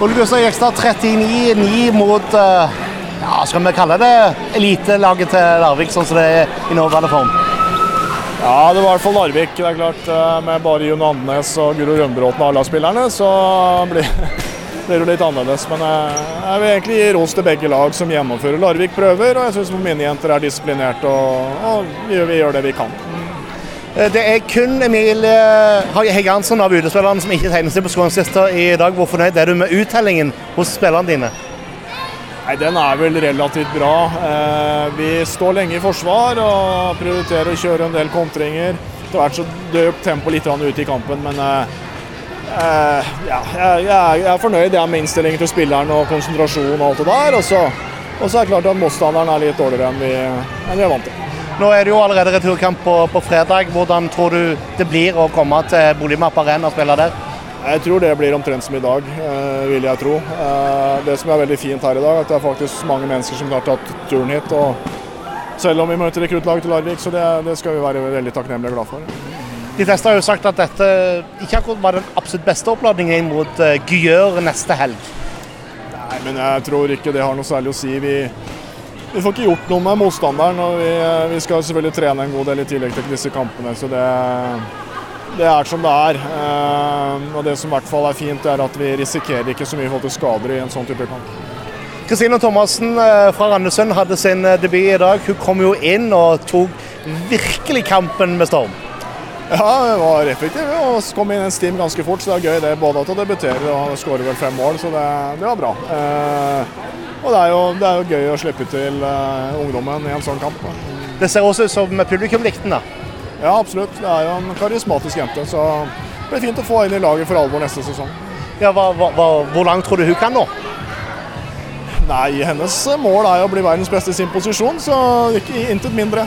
Ole Gustav Jekstad 39-9 mot eh, ja, skal vi kalle det elitelaget til Larvik, sånn som det er i nåværende form? Ja, det var i hvert fall Larvik. Det er klart, eh, Med bare Jon Andenes og Guro Rønbråten og A-lagsspillerne, så blir det litt annerledes. Men eh, jeg vil egentlig gi ros til begge lag som gjennomfører Larvik prøver. Og jeg syns mine jenter er disiplinerte og, og vi, vi gjør det vi kan. Eh, Det er kun Emilie Hegge Hansen av utespillerne som ikke tegner seg på skåringslista i dag. Hvor fornøyd er du med uttellingen hos spillerne dine? Nei, Den er vel relativt bra. Eh, vi står lenge i forsvar og prioriterer å kjøre en del kontringer. Etter hvert så døp tempo litt ut i kampen, men eh, eh, ja, jeg, er- jeg er fornøyd med innstillingen til spilleren og konsentrasjon og alt det der. Og så, og så er det klart at motstanderen er litt dårligere enn vi, enn vi er vant til. Nå er det jo allerede returkamp på, på fredag. Hvordan tror du det blir å komme til Boligmap Arena og spille der? Jeg tror det blir omtrent som i dag, eh, vil jeg tro. Eh, det som er veldig fint her i dag, er at det er faktisk mange mennesker som har tatt turen hit. selv om vi møter rekruttlaget til Larvik, så det, det skal vi være veldig takknemlige og glad for. De fleste har jo sagt at dette ikke akkurat var den absolutt beste oppladningen mot uh, Gyør neste helg. Nei, men jeg tror ikke det har noe særlig å si. Vi, vi får ikke gjort noe med motstanderen. og vi, vi skal selvfølgelig trene en god del i tillegg til disse kampene. Så det, det er som det er. Eh, og det som i hvert fall er fint, er at vi risikerer ikke så mye for forhold til skader i en sånn type kamp. Kristine Thomassen eh, fra Randesund hadde sin eh, debut i dag. Hun kom jo inn og tok virkelig kampen med storm. Ja, det var effektivt. og kom inn en stim ganske fort, så det er gøy det både at hun debuterer og skårer vel fem mål, så det, det var bra. Eh, og det er, jo, det er jo gøy å slippe til eh, ungdommen i en sånn kamp. Det ser også ut som publikum likte den. da. Ja, absolutt. Det er jo en karismatisk jente, så det blir fint å få henne inn i laget for alvor neste sesong. Ja, hva, hva, hvor langt tror du hun kan nå? Nei, hennes mål er jo å bli verdens beste i sin posisjon, så ikke intet mindre.